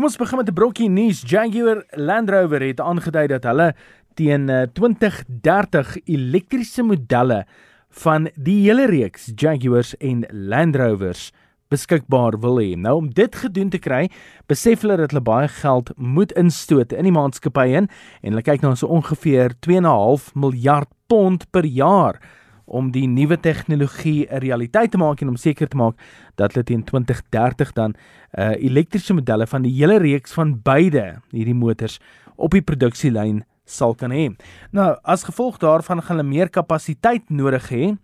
Kom ons begin met 'n brokkie nuus. Jaguar Land Rover het aangedui dat hulle teen 2030 eh, elektriese modelle van die hele reeks Jaguars en Land Rovers beskikbaar wil hê. Nou om dit gedoen te kry, besef hulle dat hulle baie geld moet instoot in die maatskappy in en hulle kyk na so ongeveer 2.5 miljard pond per jaar om die nuwe tegnologie 'n realiteit te maak en om seker te maak dat hulle teen 2030 dan uh elektriese modelle van die hele reeks van beide hierdie motors op die produksielyn sal kan hê. Nou, as gevolg daarvan gaan hulle meer kapasiteit nodig hê.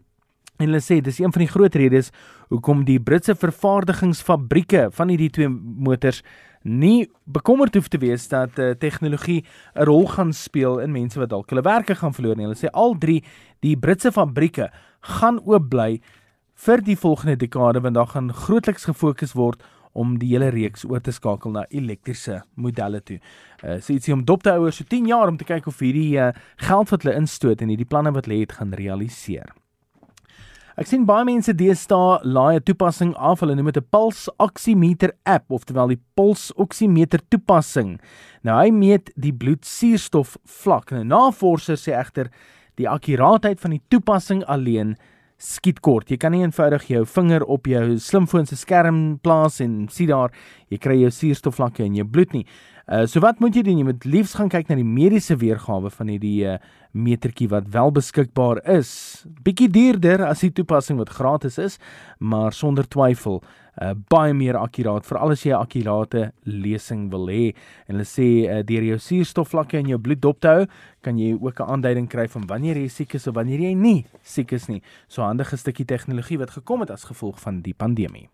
En hulle sê dis een van die groot redes hoekom die Britse vervaardigingsfabrieke van hierdie twee motors nie bekommerd hoef te wees dat uh, tegnologie 'n rol gaan speel in mense wat dalk hulle werke gaan verloor nie. Hulle sê al drie die Britse fabrieke gaan oop bly vir die volgende dekade want daar gaan grootliks gefokus word om die hele reeks oor te skakel na elektriese modelle toe. Uh so ietsie om dop te hou oor so 10 jaar om te kyk of hierdie uh, geld wat hulle instoot en hierdie planne wat hulle het gaan realiseer. Ek sien baie mense deesdae laai 'n toepassing af. Hulle noem dit 'n Pulse Oximeter app, oftewel die Pulse Oximeter toepassing. Nou hy meet die bloedsuurstof vlak. Nou navorsers sê egter die akkuraatheid van die toepassing alleen skiet kort. Jy kan nie eenvoudig jou vinger op jou slimfoon se skerm plaas en sien daar jy kry jou suurstofvlakke in jou bloed nie. Uh so wat moet jy doen? Jy moet liefs gaan kyk na die mediese weergawe van hierdie uh metertjie wat wel beskikbaar is. Bietjie duurder as die toepassing wat gratis is, maar sonder twyfel uh baie meer akkuraat vir alles jy 'n akkurate lesing wil hê. En hulle sê uh deur jou suurstofvlakke in jou bloed dop te hou, kan jy ook 'n aanduiding kry van wanneer jy siek is of wanneer jy nie siek is nie. So handige stukkie tegnologie wat gekom het as gevolg van die pandemie.